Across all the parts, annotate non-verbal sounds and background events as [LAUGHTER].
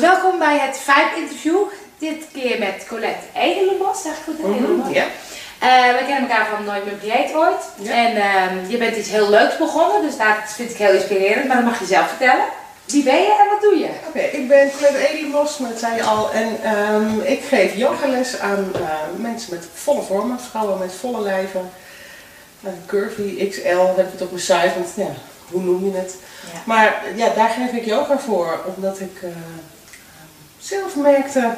welkom bij het Vibe interview. Dit keer met Colette Edelenbos, zeg ik goed? Mhm, ja. Eh, we kennen elkaar van Nooit meer Create ooit. Ja. En ehm, je bent iets heel leuks begonnen, dus dat vind ik heel inspirerend. Maar dat mag je zelf vertellen. Wie ben je en wat doe je? Oké, ik ben Colette Edelenbos, maar dat zei je al. En ehm, ik geef yogales aan eh, mensen met volle vormen, vrouwen met volle lijven. Curvy, XL, heb ik het op mijn site, want ja, hoe noem je het? Ja. Maar ja, daar geef ik yoga voor, omdat ik eh, zelf merkte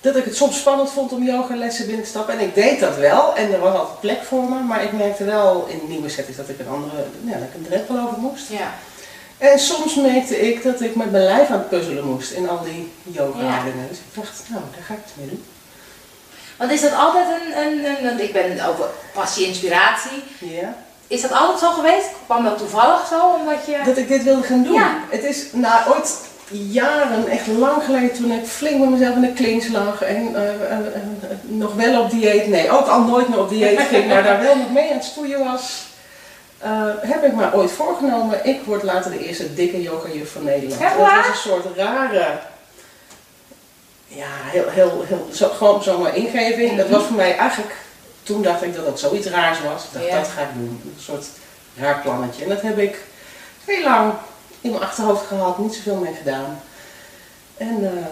dat ik het soms spannend vond om yogalessen binnen te stappen. En ik deed dat wel en er was altijd plek voor me, maar ik merkte wel in nieuwe settings dat ik een andere, ja, dat ik een drempel over moest. Ja. En soms merkte ik dat ik met mijn lijf aan het puzzelen moest in al die yoga Ja. dingen. Dus ik dacht, nou, daar ga ik het mee doen. Want is dat altijd een, een, een, een- ik ben over passie, inspiratie. Ja. Is dat altijd zo geweest? Kwam dat toevallig zo, omdat je... Dat ik dit wilde gaan doen. Ja. Het is nou, ooit jaren, echt lang geleden, toen ik flink met mezelf in de klings lag en eh, eh, nog wel op dieet, nee, ook al nooit meer op dieet ging, maar daar wel nog mee aan het stoeien was, eh, heb ik me ooit voorgenomen, ik word later de eerste dikke yogajuf van Nederland. Echt dat was een soort rare, ja, heel, heel, heel, zo, gewoon zomaar ingeving. Dat was voor mij eigenlijk, toen dacht ik dat dat zoiets raars was. Ik dacht, Ja. dat ga ik doen. Een soort raar plannetje. En dat heb ik heel lang in mijn achterhoofd gehad, niet zoveel mee gedaan. En eh,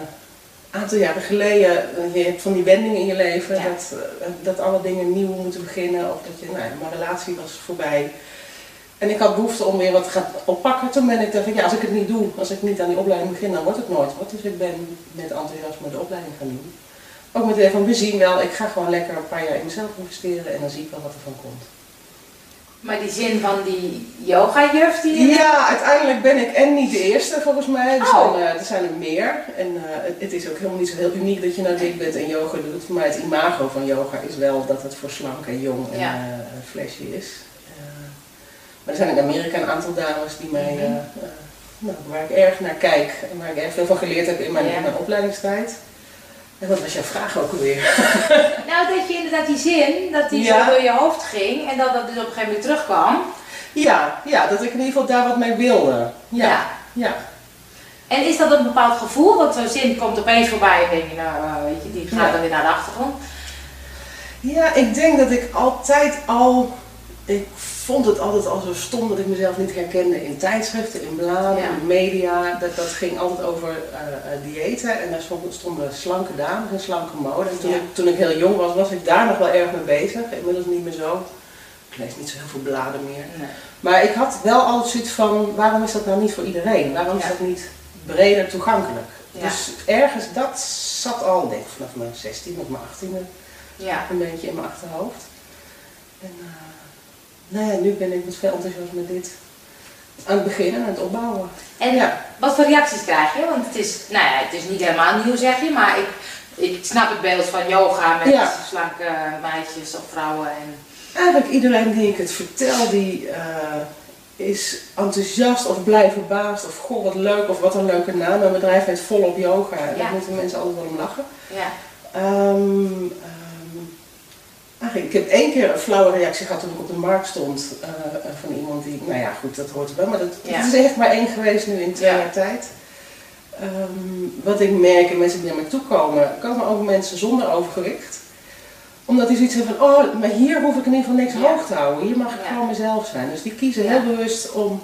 een aantal jaren geleden, eh, je hebt van die wendingen in je leven, Ja. dat, eh, dat alle dingen nieuw moeten beginnen. Of dat je, nou ja, mijn relatie was voorbij. En ik had behoefte om weer wat te gaan oppakken. Toen ben ik dacht ja, als ik het niet doe, als ik niet aan die opleiding begin, dan wordt het nooit wat. Dus ik ben met enthousiasme de opleiding gaan doen. Ook met idee van, we zien wel, ik ga gewoon lekker een paar jaar in mezelf investeren en dan zie ik wel wat er van komt. Maar die zin van die yoga-juf die je... Ja, uiteindelijk ben ik en niet de eerste volgens mij. Er, Oh. zijn, eh, er zijn er meer. En eh, het, het is ook helemaal niet zo heel uniek dat je nou dik bent en yoga doet. Maar het imago van yoga is wel dat het voor slank en jong en Ja. eh, flashy is. Maar er zijn in Amerika een aantal dames die mij, Mhm. nou, waar ik erg naar kijk en waar ik erg veel van geleerd heb in mijn, Ja. in mijn opleidingstijd. En wat was jouw vraag ook alweer? [LAUGHS] Nou, dat je inderdaad die zin, dat die Ja. zo door je hoofd ging en dat dat dus op een gegeven moment terugkwam. Ja, ja, dat ik in ieder geval daar wat mee wilde. Ja, ja. En is dat een bepaald gevoel? Want zo'n zin komt opeens voorbij en denk je, nou, eh, weet je, die gaat Ja. dan weer naar de achtergrond. Ja, ik denk dat ik altijd al. Ik vond het altijd al zo stom dat ik mezelf niet herkende in tijdschriften, in bladen, Ja. in media. Dat, dat ging altijd over eh, diëten en daar stonden, stonden slanke dames en slanke mode. En toen, Ja. ik, toen ik heel jong was, was ik daar nog wel erg mee bezig. Inmiddels niet meer zo. Ik lees niet zo heel veel bladen meer. Nee. Maar ik had wel altijd zoiets van: waarom is dat nou niet voor iedereen? Waarom is dat niet breder toegankelijk? Dus ergens, dat zat al, denk ik, vanaf mijn 16 of mijn 18e Ja. een beetje in mijn achterhoofd. En eh, nou ja, nu ben ik met veel enthousiasme dit aan het beginnen, aan het opbouwen. En Ja. wat voor reacties krijg je? Want het is, nou ja, het is niet helemaal nieuw zeg je, maar ik, ik snap het beeld van yoga met Ja. slanke meisjes of vrouwen. En, Eigenlijk iedereen die ik het vertel, die eh, is enthousiast of blij verbaasd of goh wat leuk of wat een leuke naam. Mijn bedrijf heet Volop Yoga en Ja. daar moeten mensen altijd wel om lachen. ja. Ehm, eigenlijk, ik heb één keer een flauwe reactie gehad toen ik op de markt stond eh, van iemand die, nou ja goed, dat hoort er wel, maar dat, Ja. is echt maar één geweest nu in twee Ja. jaar tijd. Ehm, wat ik merk en mensen die naar me toe komen, komen ook mensen zonder overgewicht. Omdat die zoiets hebben van, oh, maar hier hoef ik in ieder geval niks Ja. hoog te houden. Hier mag ik Ja. gewoon mezelf zijn. Dus die kiezen Ja. heel bewust om,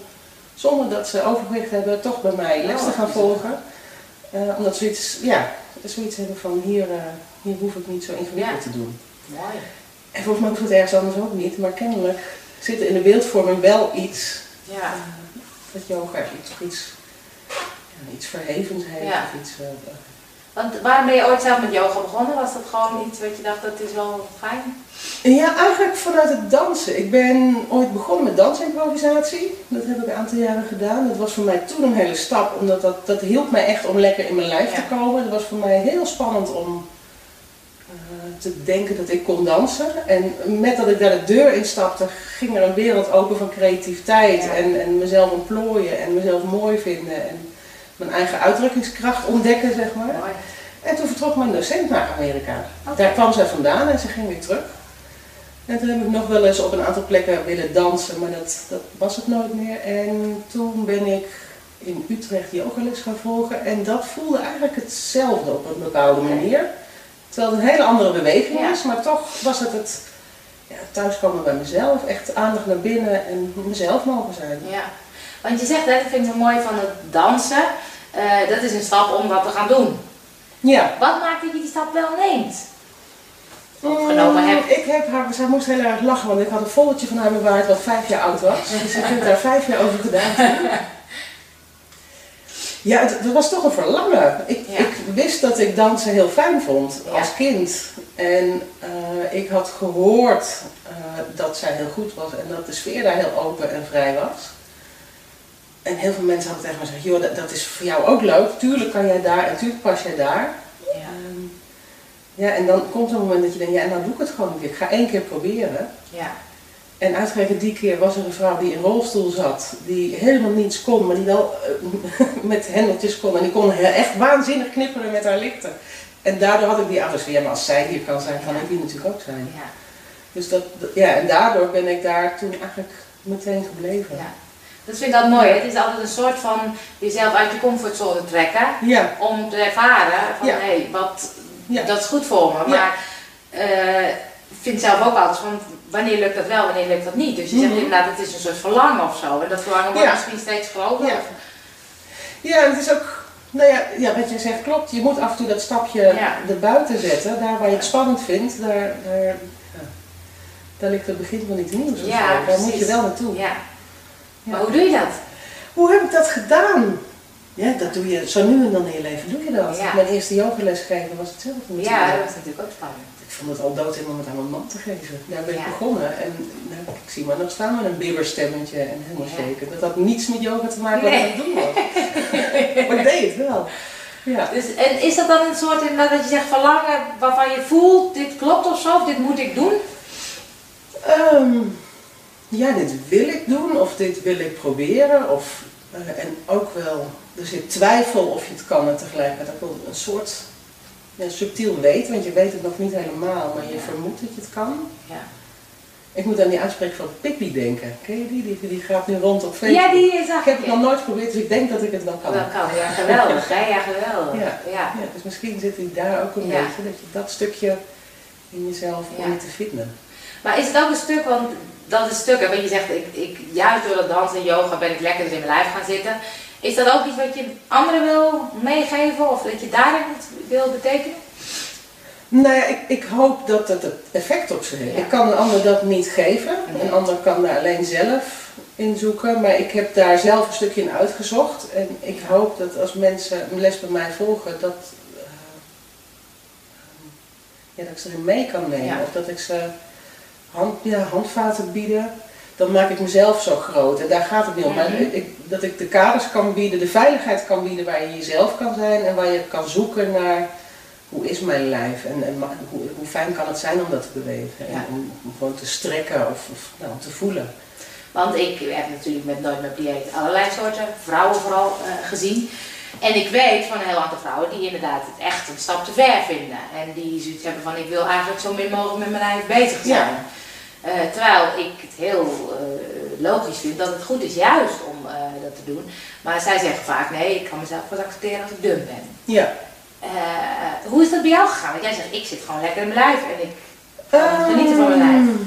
zonder dat ze overgewicht hebben, toch bij mij les Oh, te gaan volgen. Eh, omdat ze zoiets, ja, zoiets hebben van, hier, eh, hier hoef ik niet zo ingewikkeld te doen. Mooi. En volgens mij hoeft het ergens anders ook niet, maar kennelijk zit er in de beeldvorming wel iets, Ja. dat yoga iets, iets, iets verhevens heeft Ja. of iets... eh, Want waarom ben je ooit zelf met yoga begonnen? Was dat gewoon iets wat je dacht, dat is wel fijn? Ja, eigenlijk vanuit het dansen. Ik ben ooit begonnen met dansimprovisatie. Dat heb ik een aantal jaren gedaan. Dat was voor mij toen een hele stap, omdat dat, dat hielp mij echt om lekker in mijn lijf Ja. te komen. Het was voor mij heel spannend om eh, te denken dat ik kon dansen. En met dat ik daar de deur instapte, ging er een wereld open van creativiteit. Ja. En, en mezelf ontplooien en mezelf mooi vinden. En mijn eigen uitdrukkingskracht ontdekken, zeg maar. Mooi. En toen vertrok mijn docent naar Amerika. Daar kwam zij vandaan en ze ging weer terug. En toen heb ik nog wel eens op een aantal plekken willen dansen, maar dat, dat was het nooit meer. En toen ben ik in Utrecht yogales gaan volgen. En dat voelde eigenlijk hetzelfde op een bepaalde manier. Terwijl het een hele andere beweging Ja. is, maar toch was het het ja, thuiskomen bij mezelf. Echt aandacht naar binnen en mezelf mogen zijn. Ja, want je zegt, hè, dat vind ik zo mooi van het dansen, eh, dat is een stap om dat te gaan doen. Ja. Wat maakt dat je die stap wel neemt? Of genomen? Mm, Ik heb haar, zij moest heel erg lachen, want ik had een foldertje van haar bewaard wat vijf jaar oud was. Dus ik heb daar vijf jaar over gedaan. [LAUGHS] Ja, het, het was toch een verlangen. Ik, Ja. ik wist dat ik dansen heel fijn vond Ja. als kind. En eh, ik had gehoord eh, dat zij heel goed was en dat de sfeer daar heel open en vrij was. En heel veel mensen hadden tegen me gezegd, joh, dat, dat is voor jou ook leuk. Tuurlijk kan jij daar en tuurlijk pas jij daar. Ja. Ehm, ja, en dan komt er een moment dat je denkt, ja, en dan doe ik het gewoon een keer. Ik ga één keer proberen. Ja. En uitgerekend die keer was er een vrouw die in een rolstoel zat, die helemaal niets kon, maar die wel eh, [LAUGHS] met hendeltjes kon. En die kon echt waanzinnig knipperen met haar lichten. En daardoor had ik die ouders van, ja, maar als zij hier kan zijn, kan ik hier natuurlijk ook zijn. Ja. Dus dat, dat- ja, en daardoor ben ik daar toen eigenlijk meteen gebleven. ja. Dat vind ik altijd mooi. hè. Het is altijd een soort van jezelf uit je comfortzone trekken. Ja, Om te ervaren van Ja. hé, wat, Ja. dat is goed voor me. Maar eh, vind zelf ook altijd van wanneer lukt dat wel, wanneer lukt dat niet. Dus je zegt Mhm. inderdaad, het is een soort verlangen of zo. En dat verlangen wordt Ja. misschien steeds groter. Ja. ja, het is ook, nou ja, ja, wat je zegt klopt. Je moet af en toe dat stapje Ja. erbuiten zetten. Daar waar je het spannend vindt, daar, daar, daar ligt het begin van iets nieuws. Ja. Daar moet je wel naartoe. Ja. Maar hoe doe je dat? Hoe heb ik dat gedaan? Ja, dat doe je zo nu en dan in je leven. Doe je dat? Mijn eerste yogales geven was hetzelfde. Ja, dat was natuurlijk ook spannend. Ik vond het al dood om het aan mijn man te geven. Daar ben ik Ja. begonnen. En nou, ik zie me nog staan met een bibberstemmetje en helemaal Ja. shaken. Dat had niets met yoga te maken wat Nee. ik aan het doen was. [LAUGHS] maar ik deed het wel. Ja. Dus, en is dat dan een soort inderdaad dat je zegt verlangen waarvan je voelt, dit klopt of zo, of dit moet ik doen? Ehm, ja, dit wil ik doen of dit wil ik proberen. Of, eh, en ook wel, er zit twijfel of je het kan en tegelijkertijd ook wel een soort ja, subtiel weten, want je weet het nog niet helemaal, maar je Ja. vermoedt dat je het kan. Ja, Ik moet aan die uitspraak van Pippi denken. Ken je die? Die, die gaat nu rond op Facebook. ja die zag Ik heb het nog nooit geprobeerd, dus ik denk dat ik het wel kan. Dat kan, ja geweldig, hè? Ja, geweldig. Ja. ja. Dus misschien zit hij daar ook een beetje, dat je dat stukje in jezelf om te vinden. Maar is het ook een stuk, want dat is stukken, want je zegt, ik, ik, juist door dat dansen en yoga ben ik lekker in mijn lijf gaan zitten. Is dat ook iets wat je anderen wil meegeven of dat je daarin iets wil betekenen? Nou ja, ik, ik hoop dat het het effect op ze heeft. Ja. Ik kan een ander dat niet geven. Een ander kan daar alleen zelf in zoeken. Maar ik heb daar zelf een stukje in uitgezocht. En ik hoop dat als mensen een les bij mij volgen, dat, eh, ja, dat ik ze erin mee kan nemen. Ja. Of dat ik ze hand, ja, handvaten bieden. Dan maak ik mezelf zo groot. En daar gaat het niet om. Maar Mhm. ik, dat ik de kaders kan bieden, de veiligheid kan bieden waar je jezelf kan zijn. En waar je kan zoeken naar hoe is mijn lijf en, en hoe, hoe fijn kan het zijn om dat te bewegen. Ja. Om, om gewoon te strekken of, of nou, om te voelen. Want ik heb natuurlijk met Nooit meer dieet allerlei soorten vrouwen vooral eh, gezien. En ik weet van een heel aantal vrouwen die inderdaad het echt een stap te ver vinden. En die zoiets hebben van ik wil eigenlijk zo min mogelijk met mijn lijf bezig zijn. Ja. Eh, terwijl ik het heel eh, logisch vind dat het goed is juist om eh, dat te doen. Maar zij zeggen vaak nee, ik kan mezelf pas accepteren als ik dun ben. Ja. Hoe is dat bij jou gegaan? Want jij zegt ik zit gewoon lekker in mijn lijf en ik kan genieten van mijn lijf. Ehm,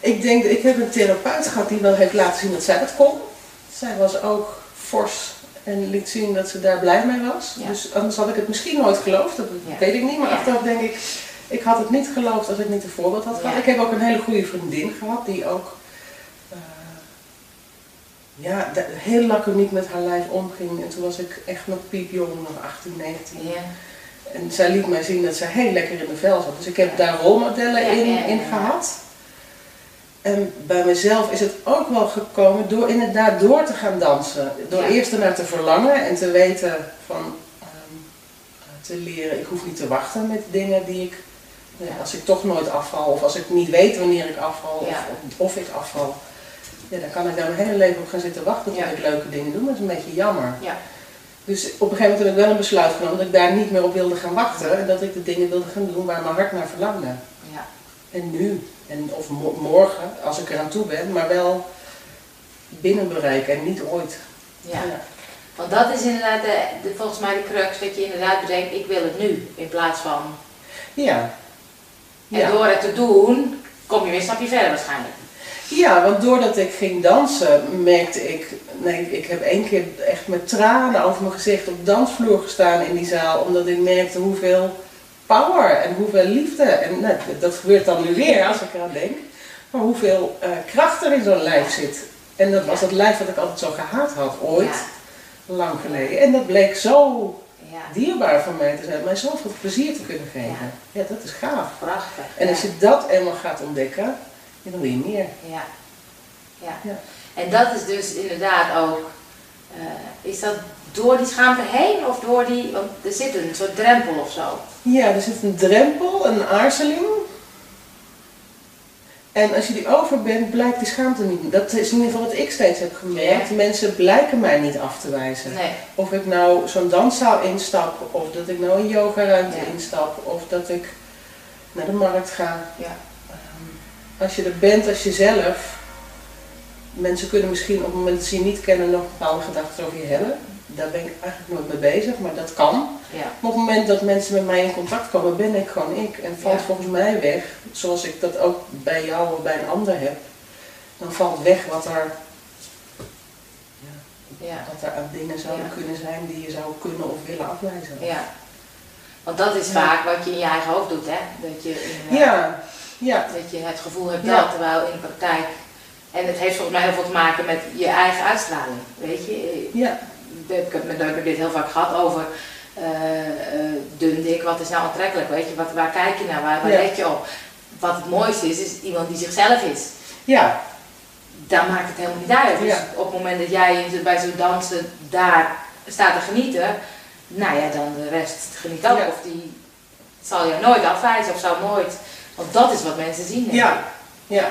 Ik denk, ik heb een therapeut gehad die wel heeft laten zien dat zij dat kon. Zij was ook fors en liet zien dat ze daar blij mee was. Ja. Dus anders had ik het misschien nooit geloofd, dat Ja. weet ik niet. Maar Ja. achteraf denk ik, ik had het niet geloofd als ik niet een voorbeeld had gehad. Ja. Ik heb ook een hele goede vriendin gehad die ook eh, ja, da- heel laconiek met haar lijf omging. En toen was ik echt nog piepjong, nog 18, 19. Ja. En zij liet mij zien dat zij heel lekker in de vel zat. Dus ik heb daar rolmodellen in, in gehad. En bij mezelf is het ook wel gekomen door inderdaad door te gaan dansen. Door Ja. eerst ernaar te verlangen en te weten van ehm, te leren, ik hoef niet te wachten met dingen die ik, ja, als ik toch nooit afval of als ik niet weet wanneer ik afval Ja. of, of ik afval. Ja, dan kan ik daar mijn hele leven op gaan zitten wachten tot ik leuke dingen doe. Dat is een beetje jammer. Ja. Dus op een gegeven moment heb ik wel een besluit genomen dat ik daar niet meer op wilde gaan wachten. En dat ik de dingen wilde gaan doen waar mijn hart naar verlangde. Ja. En nu, en, of mo- morgen, als ik eraan toe ben, maar wel binnen bereik en niet ooit. Ja. Want dat is inderdaad de, de- volgens mij de crux, dat je inderdaad bedenkt, ik wil het nu, in plaats van... Ja. En door het te doen, kom je weer een stapje verder waarschijnlijk. Ja, want doordat ik ging dansen, merkte ik, nee, ik heb één keer echt met tranen over mijn gezicht op dansvloer gestaan in die zaal, omdat ik merkte hoeveel power en hoeveel liefde, en nou, dat gebeurt dan nu weer als ik eraan denk, maar hoeveel eh, kracht er in zo'n lijf zit. En dat was het lijf wat ik altijd zo gehaat had, ooit, Ja. lang geleden. En dat bleek zo dierbaar voor mij te zijn, mij zoveel plezier te kunnen geven. Ja, dat is gaaf. prachtig. En als je dat eenmaal gaat ontdekken, dan wil je meer. Ja. Ja. Ja. En dat is dus inderdaad ook, eh, is dat door die schaamte heen of door die, want er zit een soort drempel of zo. Ja, er zit een drempel, een aarzeling. En als je die over bent, blijkt die schaamte niet. Dat is in ieder geval wat ik steeds heb gemerkt. Ja. Mensen blijken mij niet af te wijzen. Nee. Of ik nou zo'n danszaal instap, of dat ik nou een yogaruimte Ja. instap, of dat ik naar de markt ga. Ja. Ehm, Als je er bent als jezelf, mensen kunnen misschien op het moment dat ze je niet kennen nog bepaalde gedachten over je hebben. Daar ben ik eigenlijk nooit mee bezig, maar dat kan. Ja. Maar op het moment dat mensen met mij in contact komen, ben ik gewoon ik. En valt Ja. volgens mij weg, zoals ik dat ook bij jou of bij een ander heb, dan valt weg wat er, ja, wat er aan dingen zouden kunnen zijn die je zou kunnen of willen afwijzen. ja. Want dat is vaak wat je in je eigen hoofd doet, hè? Dat je, inderdaad- ja, ja, dat je het gevoel hebt dat, terwijl in de praktijk. En het heeft volgens mij heel veel te maken met je eigen uitstraling. Weet je, ja, ik heb met Neuker dit heel vaak gehad over eh, eh, dun, dik, wat is nou aantrekkelijk, weet je, wat, waar kijk je naar, waar, waar Ja. let je op? Wat het mooiste is, is iemand die zichzelf is. ja, Dan maakt het helemaal niet uit. Dus Ja. op het moment dat jij bij zo'n dansen daar staat te genieten, nou ja, dan de rest geniet ook. Ja. Of die zal je nooit afwijzen of zou nooit, want dat is wat mensen zien. ja, ja,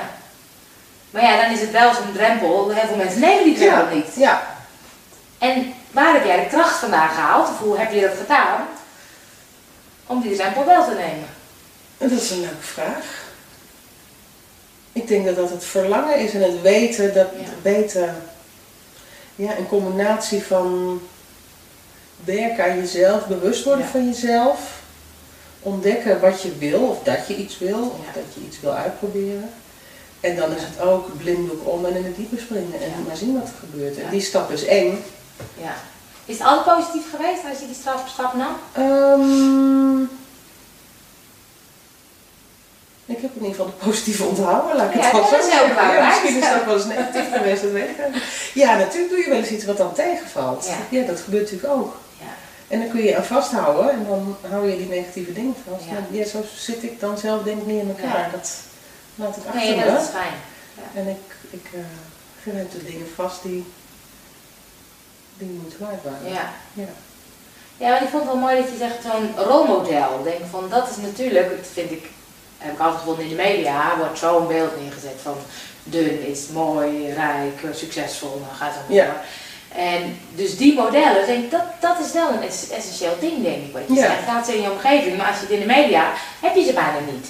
Maar ja, dan is het wel zo'n drempel, heel veel mensen nemen die drempel ja, niet. ja. En waar heb jij de kracht vandaan gehaald, of hoe heb je dat gedaan, om die drempel wel te nemen? En Dat is een leuke vraag. Ik denk dat dat het verlangen is en het weten, dat Ja. weten, ja, een combinatie van werken aan jezelf, bewust worden Ja. van jezelf, ontdekken wat je wil of dat je iets wil of Ja. dat je iets wil uitproberen. En dan is het ook blinddoek om en in het diepe springen en maar zien wat er gebeurt. En die stap is eng. Ja. Is het altijd positief geweest als je die stap, stap nam? Ehm, ik heb in ieder geval de positieve onthouden, laat ik Ja, het wel dat zo zeggen. Ja, misschien is dat wel eens negatief geweest, dat weet ik. Ja, natuurlijk doe je wel eens iets wat dan tegenvalt. Ja. Ja, dat gebeurt natuurlijk ook. Ja. En dan kun je je aan vasthouden en dan hou je die negatieve dingen vast. Ja. Zo zit ik dan zelf denk ik niet in elkaar. Ja. Dat laat ik achter Nee, dat is fijn. En ik, ik eh, grijp de dingen vast die, waard waren. Ja. Ja. Ja, maar ik vond het wel mooi dat je zegt zo'n rolmodel. Ik Denk van, dat is natuurlijk, dat vind ik, heb ik altijd gevonden in de media, wordt zo'n beeld neergezet van dun is mooi, rijk, succesvol, dan gaat het Ja. door. En dus die modellen, denk ik, dat, dat is wel een ess- essentieel ding, denk ik. Wat je Ja. zegt, gaat ze in je omgeving, maar als je het in de media, heb je ze bijna niet.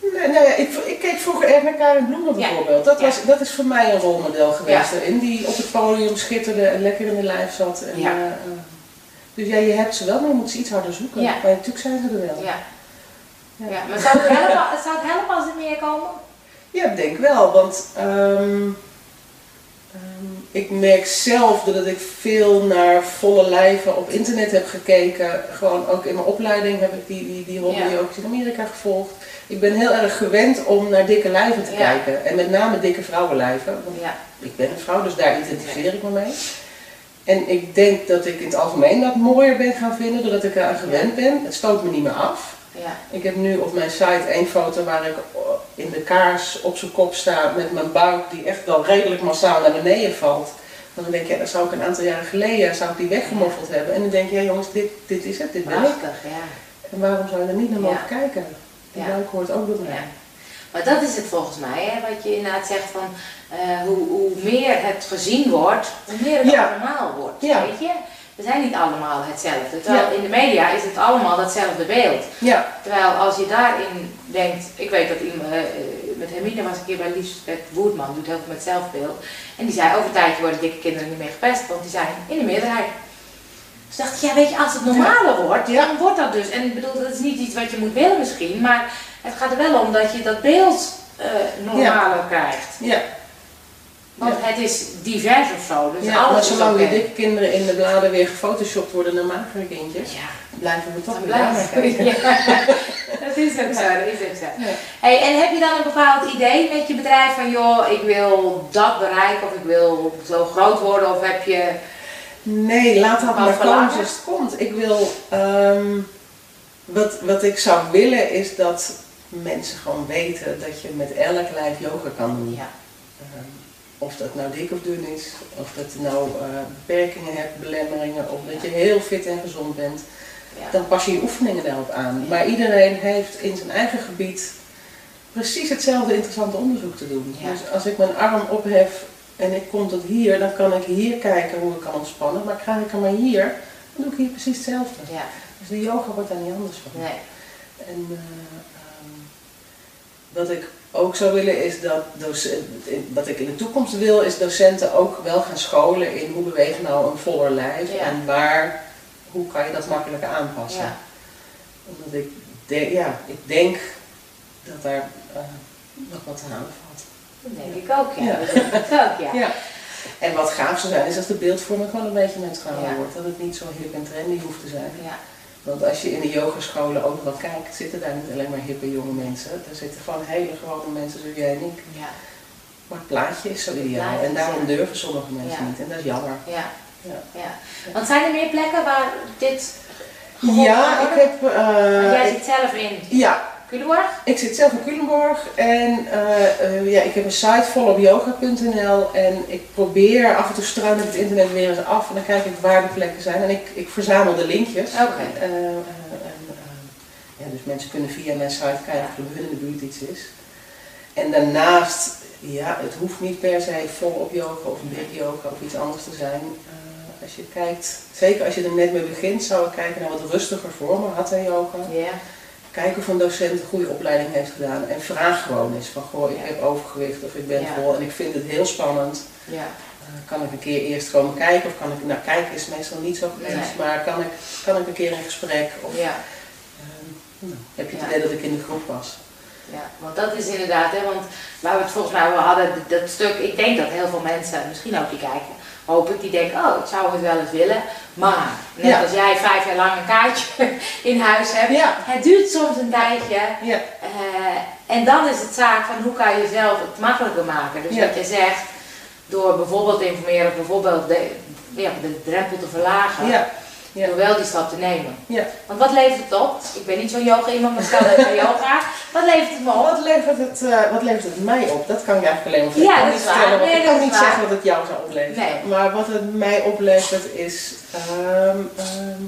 Nee, nou ja, ik, ik keek vroeger erg naar Karin Bloemen bijvoorbeeld. Dat, was, dat is voor mij een rolmodel geweest. Die op het podium schitterde en lekker in de lijf zat. En, eh, eh, dus ja, je hebt ze wel, maar je moet ze iets harder zoeken. Maar natuurlijk zijn ze er wel. Ja. Ja. maar zou het, helpen, [LAUGHS] zou het helpen als er meer komen? Ja, ik denk wel, want ehm, ik merk zelf dat ik veel naar volle lijven op internet heb gekeken. Gewoon ook in mijn opleiding heb ik die, die, die hobby Ja. ook in Amerika gevolgd. Ik ben heel erg gewend om naar dikke lijven te Ja. kijken. En met name dikke vrouwenlijven. Want Ja. ik ben een vrouw, dus daar identificeer ik me mee. En ik denk dat ik in het algemeen dat mooier ben gaan vinden, doordat ik eraan gewend ben. Het stoot me niet meer af. Ja. Ik heb nu op mijn site één foto waar ik in de kaars op zijn kop sta met mijn buik die echt wel redelijk massaal naar beneden valt. En dan denk je, ja, dat zou ik een aantal jaren geleden zou ik die weggemoffeld hebben. En dan denk je, ja jongens, dit, dit is het, dit ben ik. Ja. En waarom zou je er niet naar mogen kijken? Die Ja. buik hoort ook bij mij. Maar dat is het volgens mij, hè, wat je inderdaad zegt van eh, hoe, hoe meer het gezien wordt, hoe meer het normaal wordt. Weet je? we zijn niet allemaal hetzelfde. Terwijl in de media is het allemaal datzelfde beeld. Ja. Terwijl als je daarin denkt, ik weet dat iemand, uh, met Hermine was een keer bij Liesbeth Woerdman, doet heel veel met zelfbeeld. En die zei, over een tijdje worden dikke kinderen niet meer gepest, want die zijn in de meerderheid. Dus dacht ik, ja weet je, als het normaler wordt, dan wordt dat dus. En ik bedoel, dat is niet iets wat je moet willen misschien, maar het gaat er wel om dat je dat beeld uh, normaler krijgt. Ja. Want het is divers of zo. Dus ja, maar zolang die dikke kinderen in de bladen weer gefotoshopt worden naar magere kindjes, Ja, blijven we toch dan kijken. [LAUGHS] Ja, dat is ook zo, dat is ook zo. Ja. Hey, en heb je dan een bepaald idee met je bedrijf van joh, ik wil dat bereiken of ik wil zo groot worden of heb je... Nee, laat dat maar komen zoals het komt. Ik wil, ehm, wat, wat ik zou willen is dat mensen gewoon weten dat je met elk lijf yoga kan doen. Ja, Ehm, of dat nou dik of dun is, of dat je nou eh, beperkingen hebt, belemmeringen, of dat je heel fit en gezond bent. ja. Dan pas je je oefeningen daarop aan. Ja. Maar iedereen heeft in zijn eigen gebied precies hetzelfde interessante onderzoek te doen. Dus als ik mijn arm ophef en ik kom tot hier, dan kan ik hier kijken hoe ik kan ontspannen. Maar krijg ik hem maar hier, dan doe ik hier precies hetzelfde. ja, Dus de yoga wordt daar niet anders van. nee. En eh, ehm, wat ik ook zou willen is dat docenten, wat ik in de toekomst wil, is docenten ook wel gaan scholen in hoe beweegt nou een voller lijf Ja. en waar, hoe kan je dat makkelijker aanpassen. Ja. Omdat ik, de, ja, ik denk dat daar eh, nog wat halen valt. Dat denk ik ook, ja. Ja. Dat denk ik ook, ja. Ja. En wat gaaf zou zijn is als de beeldvorming gewoon een beetje neutraal wordt. Dat het niet zo hip en trendy hoeft te zijn. Ja, Want als je in de yogascholen ook wel kijkt, zitten daar niet alleen maar hippe jonge mensen. Er zitten gewoon hele gewone mensen zoals jij en ik. ja, Maar het plaatje is zo ideaal. En daarom durven sommige mensen niet. En dat is jammer. ja, Ja, ja. Want zijn er meer plekken waar dit ja ik heb... Want jij zit zelf in ja, Culemborg? ik zit zelf in Culemborg en eh, eh, ja, ik heb een site volopyoga.nl en ik probeer af en toe struin ik het internet weer eens af en dan kijk ik waar de plekken zijn en ik, ik verzamel de linkjes. Oké. Eh, eh, en, ja, dus mensen kunnen via mijn site kijken of er hun in de buurt iets is. En daarnaast, ja, het hoeft niet per se volop yoga of big yoga of iets anders te zijn. Als je kijkt, zeker als je er net mee begint, zou ik kijken naar wat rustiger vormen, hatha yoga. Ja, Kijken of een docent een goede opleiding heeft gedaan en vraag gewoon eens van goh, ik Ja. heb overgewicht of ik ben Ja. vol en ik vind het heel spannend. ja, Eh, kan ik een keer eerst komen kijken of kan ik, nou kijken is meestal niet zo gewenst, Nee. maar kan ik, kan ik een keer in gesprek of ja. Ehm, nou, heb je het idee dat ik in de groep was? Ja, want dat is inderdaad, hè, want waar we het volgens mij over hadden, dat stuk, ik denk dat heel veel mensen, misschien ook die kijken, hoop ik, die denken, oh, ik zou het wel eens willen, maar net Ja. als jij vijf jaar lang een kaartje [LAUGHS] in huis hebt, Ja. het duurt soms een tijdje. Ja, eh, en dan is het zaak van hoe kan je zelf het makkelijker maken. Dus wat je zegt, door bijvoorbeeld te informeren, bijvoorbeeld de, ja, de drempel te verlagen, door wel die stap te nemen. ja. Want wat levert het op? Ik ben niet zo'n yoga iemand, maar stel ga [LAUGHS] yoga, wat levert het me op? Wat levert, het, eh, wat levert het mij op? Dat kan ik eigenlijk alleen maar Ja, ik kan dat niet is waar. vertellen, Nee, ik kan niet waar. zeggen wat het jou zou opleveren. Nee. Maar wat het mij oplevert is ehm, ehm,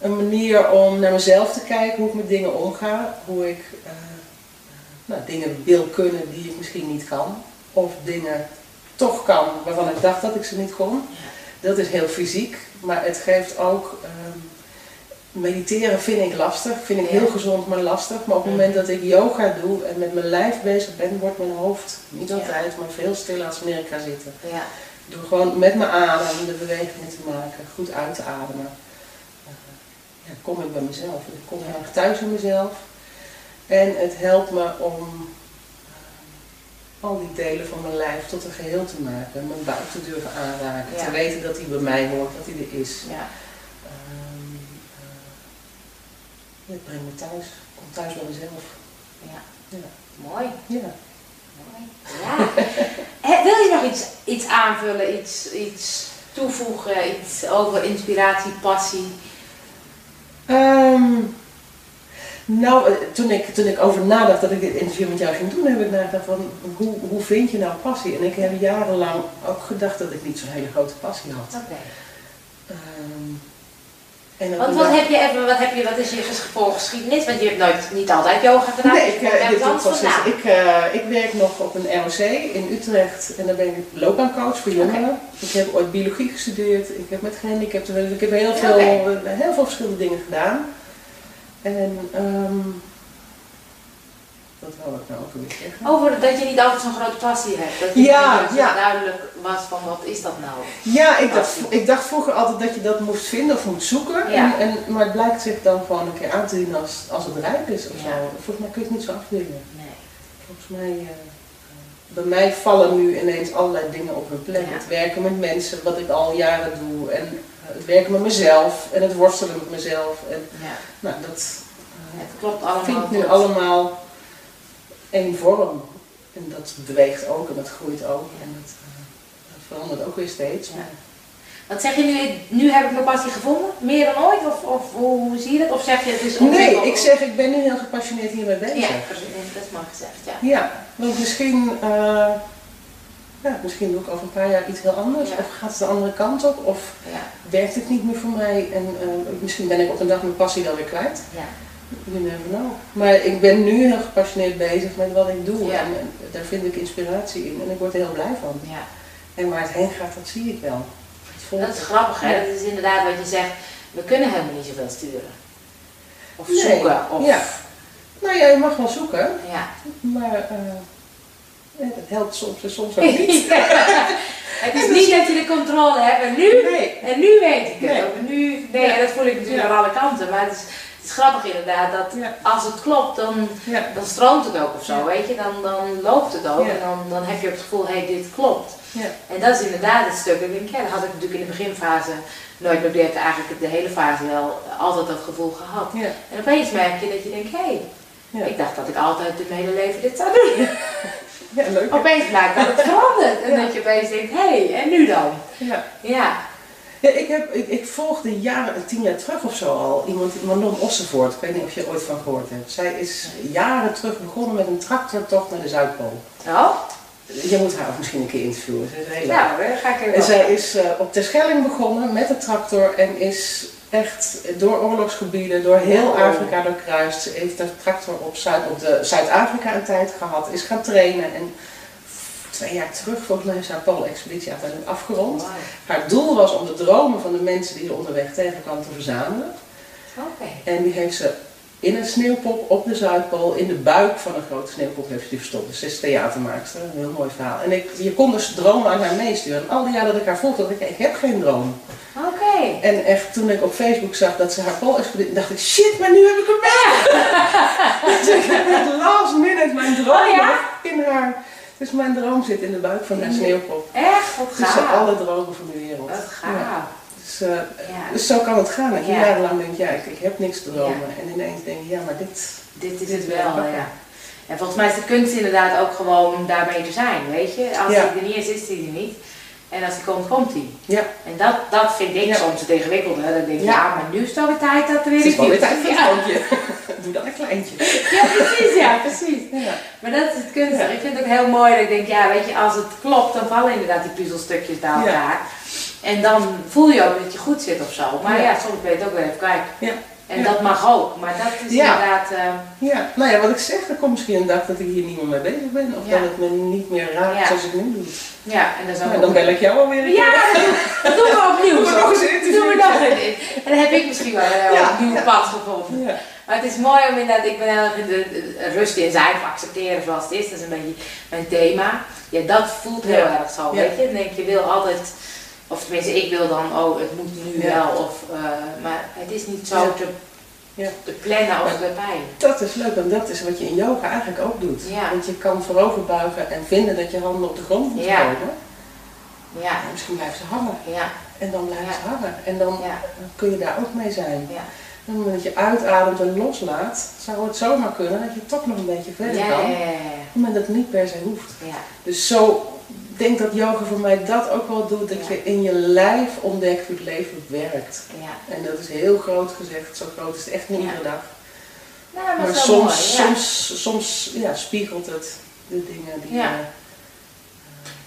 een manier om naar mezelf te kijken, hoe ik met dingen omga, hoe ik eh, nou, dingen wil kunnen die ik misschien niet kan, of dingen toch kan waarvan ik dacht dat ik ze niet kon. Dat is heel fysiek, maar het geeft ook. ehm, mediteren vind ik lastig, vind ik heel gezond, maar lastig. Maar op het moment dat ik yoga doe en met mijn lijf bezig ben, wordt mijn hoofd niet altijd, maar veel stiller als wanneer ik ga zitten. Ja, Door gewoon met mijn adem de bewegingen te maken, goed uit te ademen. eh, ja, kom ik bij mezelf. Ik kom heel erg thuis in mezelf. En het helpt me om al die delen van mijn lijf tot een geheel te maken. Mijn buik te durven aanraken. Ja. Te weten dat hij bij mij hoort, dat hij er is. ja, eh, ja, het brengt me thuis. Ik kom thuis bij mezelf. ja. Ja. Mooi. Ja. Mooi. Ja. Hè, [LAUGHS] Wil je nog iets, iets aanvullen, iets, iets toevoegen, iets over inspiratie, passie? Ehm, nou, eh, toen ik, toen ik over nadacht dat ik dit interview met jou ging doen, heb ik nagedacht van hoe, hoe vind je nou passie? En ik heb jarenlang ook gedacht dat ik niet zo'n hele grote passie had. Oké. Ehm, En op Want wat heb je even, wat, heb je, wat is je voorgeschiedenis? Want je hebt nooit, niet altijd yoga gedaan. Nee, je ik, ergens dit dus- ik, eh, ik werk nog op een ROC in Utrecht en daar ben ik loopbaancoach voor jongeren. Ik heb ooit biologie gestudeerd, ik heb met gehandicapten ik heb heel veel, heel veel verschillende dingen gedaan. En ehm wat wou ik nou ook weer zeggen? Over dat je niet altijd zo'n grote passie hebt. Dat je Ja, niet ja. duidelijk was van wat is dat nou? Ja, ik dacht, ik dacht vroeger altijd dat je dat moest vinden of moet zoeken. Ja. En, en, maar het blijkt zich dan gewoon een keer aan te dienen als, als het rijp is of Ja. zo. Volgens mij kun je het niet zo afdwingen. Nee. Volgens mij, eh, bij mij vallen nu ineens allerlei dingen op hun plek. Ja. Het werken met mensen, wat ik al jaren doe. En het werken met mezelf en het worstelen met mezelf. En Ja. nou, dat Het klopt allemaal. vindt nu allemaal één vorm. En dat beweegt ook en dat groeit ook. En dat, eh, dat verandert ook weer steeds. Ja. Wat zeg je nu, nu heb ik mijn passie gevonden? Meer dan ooit? Of, of hoe, zie je dat? Of zeg je het is Nee, ontwikkeld? ik zeg, ik ben nu heel gepassioneerd hiermee bezig. Ja, dat is maar gezegd, ja. Ja, want misschien, eh, ja, misschien doe ik over een paar jaar iets heel anders. Ja. Of gaat het de andere kant op. Of Ja, werkt het niet meer voor mij. En eh, misschien ben ik op een dag mijn passie dan weer kwijt. ja. You never know. Maar ik ben nu heel gepassioneerd bezig met wat ik doe. En, en daar vind ik inspiratie in. En ik word er heel blij van. ja. En waar het heen gaat, dat zie ik wel. Dat is grappig, hè? Dat is inderdaad wat je zegt. We kunnen helemaal niet zoveel sturen. Of Nee, zoeken. Of, ja. Nou ja, je mag wel zoeken. ja. Maar eh, ja, dat helpt soms en soms ook niet. [LAUGHS] Het is niet dat je de controle hebt en nu, Nee. en nu weet ik het. Nee. Of nu, nee, Ja. dat voel ik natuurlijk Ja. aan alle kanten. Maar het is, het is grappig inderdaad dat Ja. als het klopt, dan, dan stroomt het ook of zo, weet je. Dan, dan loopt het ook en dan, dan heb je het gevoel, hé, hey, dit klopt. Ja. En dat is inderdaad het stuk. Ik denk, ja, dat had ik natuurlijk in de beginfase nooit heb eigenlijk de hele fase wel altijd dat gevoel gehad. En opeens merk je dat je denkt, hé, hey, ik dacht dat ik altijd mijn hele leven dit zou doen. [LAUGHS] ja, leuk. hè? Opeens blijkt dat het verandert. En Ja. dat je opeens denkt, hé, hey, en nu dan? Ja. Ja, Ja, ik, heb, ik, ik volgde jaren, tien jaar terug of zo al, iemand, Manon Ossenvoort. Ik weet niet of je er ooit van gehoord hebt. Zij is jaren terug begonnen met een tractortocht naar de Zuidpool. oh, Je moet haar ook misschien een keer interviewen. Ze is heel leuk. daar ga ik even En zij is eh, op Terschelling begonnen met de tractor en is echt door oorlogsgebieden, door heel Oh. Afrika doorkruist. Ze heeft de tractor op, Zuid, op de Zuid-Afrika een tijd gehad, is gaan trainen en twee jaar terug volgens mij is haar Pool-expeditie uiteindelijk afgerond. Haar doel was om de dromen van de mensen die er onderweg tegenkwam te verzamelen. En die heeft ze in een sneeuwpop op de Zuidpool, in de buik van een grote sneeuwpop heeft ze die verstopt. Dus ze is theatermaakster, een heel mooi verhaal. En ik, je kon dus dromen aan haar meesturen. En al die jaren dat ik haar volgde, dacht ik, ik heb geen droom. Oké. En echt, toen ik op Facebook zag dat ze haar Pool-expeditie, dacht ik, shit, maar nu heb ik hem wel! [LAUGHS] dus ik heb echt last minute mijn droom Oh ja? in haar... Dus mijn droom zit in de buik van haar de- sneeuwpop. Echt? Wat gaaf. alle dromen van de wereld. Wat Ja. gaaf. Dus, eh, Ja. dus zo kan het gaan. Dat je Ja. jarenlang denkt, ja, ik, ik heb niks te dromen. En ineens denk je, ja, maar dit... Dit is Dit het wel, ja. En volgens mij is de kunst inderdaad ook gewoon daarmee te zijn, weet je. Als hij er niet is, is hij er niet. En als hij komt, komt hij. Ja, En dat, dat vind ik Ja. soms het ingewikkelde. Dan denk ik, Ja. ja, maar nu is het alweer tijd dat er weer het is iets nieuws tijd voor een Ja. [LAUGHS] Doe dan een kleintje. Ja, precies, ja, precies. Maar dat is het kunstig. Ik vind het ook heel mooi dat ik denk, ja, weet je, als het klopt, dan vallen inderdaad die puzzelstukjes bij Ja. elkaar. En dan voel je ook dat je goed zit of zo. Maar ja, soms ben je het ook weer even kwijt. En Ja. dat mag ook. Maar dat is Ja. inderdaad, eh, ja, nou ja, wat ik zeg, er komt misschien een dag dat ik hier niet meer mee bezig ben. Of Ja. dat het me niet meer raakt zoals ik nu doe. ja, en dat is ook Nou, dan bel ik jou alweer een Ja, dat doen, dat doen we opnieuw. [LAUGHS] Doen we zo. nog eens interview. Doen we nog. En dan heb ik misschien wel een heel nieuw pad gevonden. Ja. Maar het is mooi om inderdaad, ik ben heel erg in de, rust in zijn, of accepteren zoals het is. Dat is een beetje mijn thema. Ja, dat voelt heel erg zo, weet je. Dan denk je wil altijd, of tenminste ik wil dan, oh het moet nu Ja. wel. Of, eh, maar het is niet zo te, Ja. te plannen of te pijn. Dat is leuk, want dat is wat je in yoga eigenlijk ook doet. Ja. Want je kan voorover buigen en vinden dat je handen op de grond moeten Ja. komen. Ja, En misschien blijven ze hangen. ja, En dan blijven ze hangen. En dan ja, kun je daar ook mee zijn. ja. En op het moment dat je uitademt en loslaat, zou het zomaar kunnen dat je toch nog een beetje verder kan. ja, ja, Op het moment dat het niet per se hoeft. ja. Dus zo denk dat yoga voor mij dat ook wel doet, dat Ja. je in je lijf ontdekt hoe het leven werkt. ja. En dat is heel groot gezegd, zo groot is het echt niet iedere dag. Nou, maar, dat soms, mooi, soms, soms ja, spiegelt het de dingen die... Ja.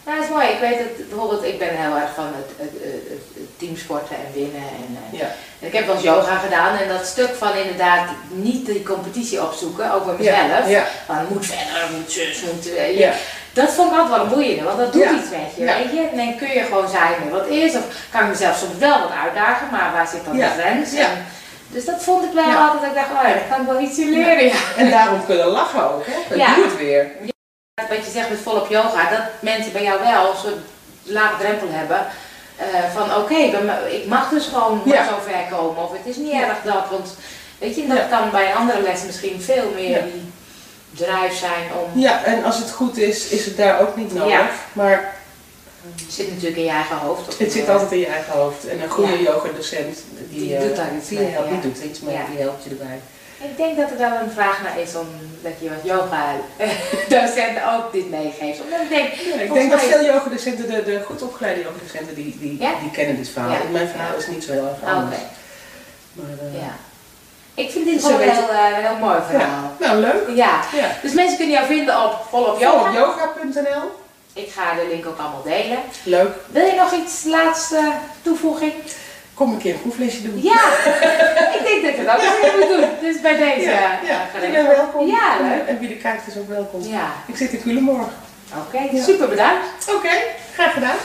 Nou, dat is mooi. Ik weet het bijvoorbeeld, ik ben heel erg van het, het, het, teamsporten en winnen. En, eh, Ja. en ik heb wel eens yoga gedaan en dat stuk van inderdaad niet die competitie opzoeken, ook bij mezelf. Ja. Ja. Van moet verder, moet zus, moet... eh, je- Ja. Dat vond ik altijd wel een boeiende, want dat doet Ja. iets met je, Ja. weet je. En dan kun je gewoon zijn wat is, of kan ik mezelf soms wel wat uitdagen, maar waar zit dan de grens? En- dus dat vond ik wel altijd, dat ik dacht, oh ja, daar kan ik wel iets in leren. En daarom kunnen lachen ook, hè? Dat Ja. doet weer. Wat je zegt met volop yoga, dat mensen bij jou wel zo'n lage drempel hebben. eh, van oké, ik mag dus gewoon Ja. zo ver komen. Of het is niet Ja. erg dat, want weet je, dat Ja. kan bij een andere les misschien veel meer die drive zijn om... Ja, en als het goed is, is het daar ook niet nodig. Ja. Maar Het zit natuurlijk in je eigen hoofd. of het zit eh, altijd in je eigen hoofd. En een goede Ja. yogadocent, die, Die eh, doet daar iets die, mee, helpt, ja. die doet iets mee, die helpt je erbij. Ik denk dat er wel een vraag naar is om dat je wat yoga [LAUGHS] docenten ook dit meegeeft. Omdat ik denk, Ja, ik denk dat veel yogadocenten, de, de goed opgeleide yogadocenten, die, die, die kennen dit verhaal. Mijn verhaal is niet zo heel erg ah, anders. Maar, eh, ja. Ik vind dit gewoon een heel, eh, heel mooi verhaal. Nou, leuk. Ja. Ja. Dus mensen kunnen jou vinden op volop yoga. Yoga.nl. Ik ga de link ook allemaal delen. Leuk. Wil je nog iets laatste toevoeging? Kom een keer een proeflesje doen. Ja, [LAUGHS] ik denk dat ik het ook nog even moet doen. Dus bij deze ja, eh, ja. geregeld. Je bent welkom. Ja, leuk. En wie de kijkt is ook welkom. Ja, Ik zit in Culemborg. oké. Super bedankt. Oké, graag gedaan.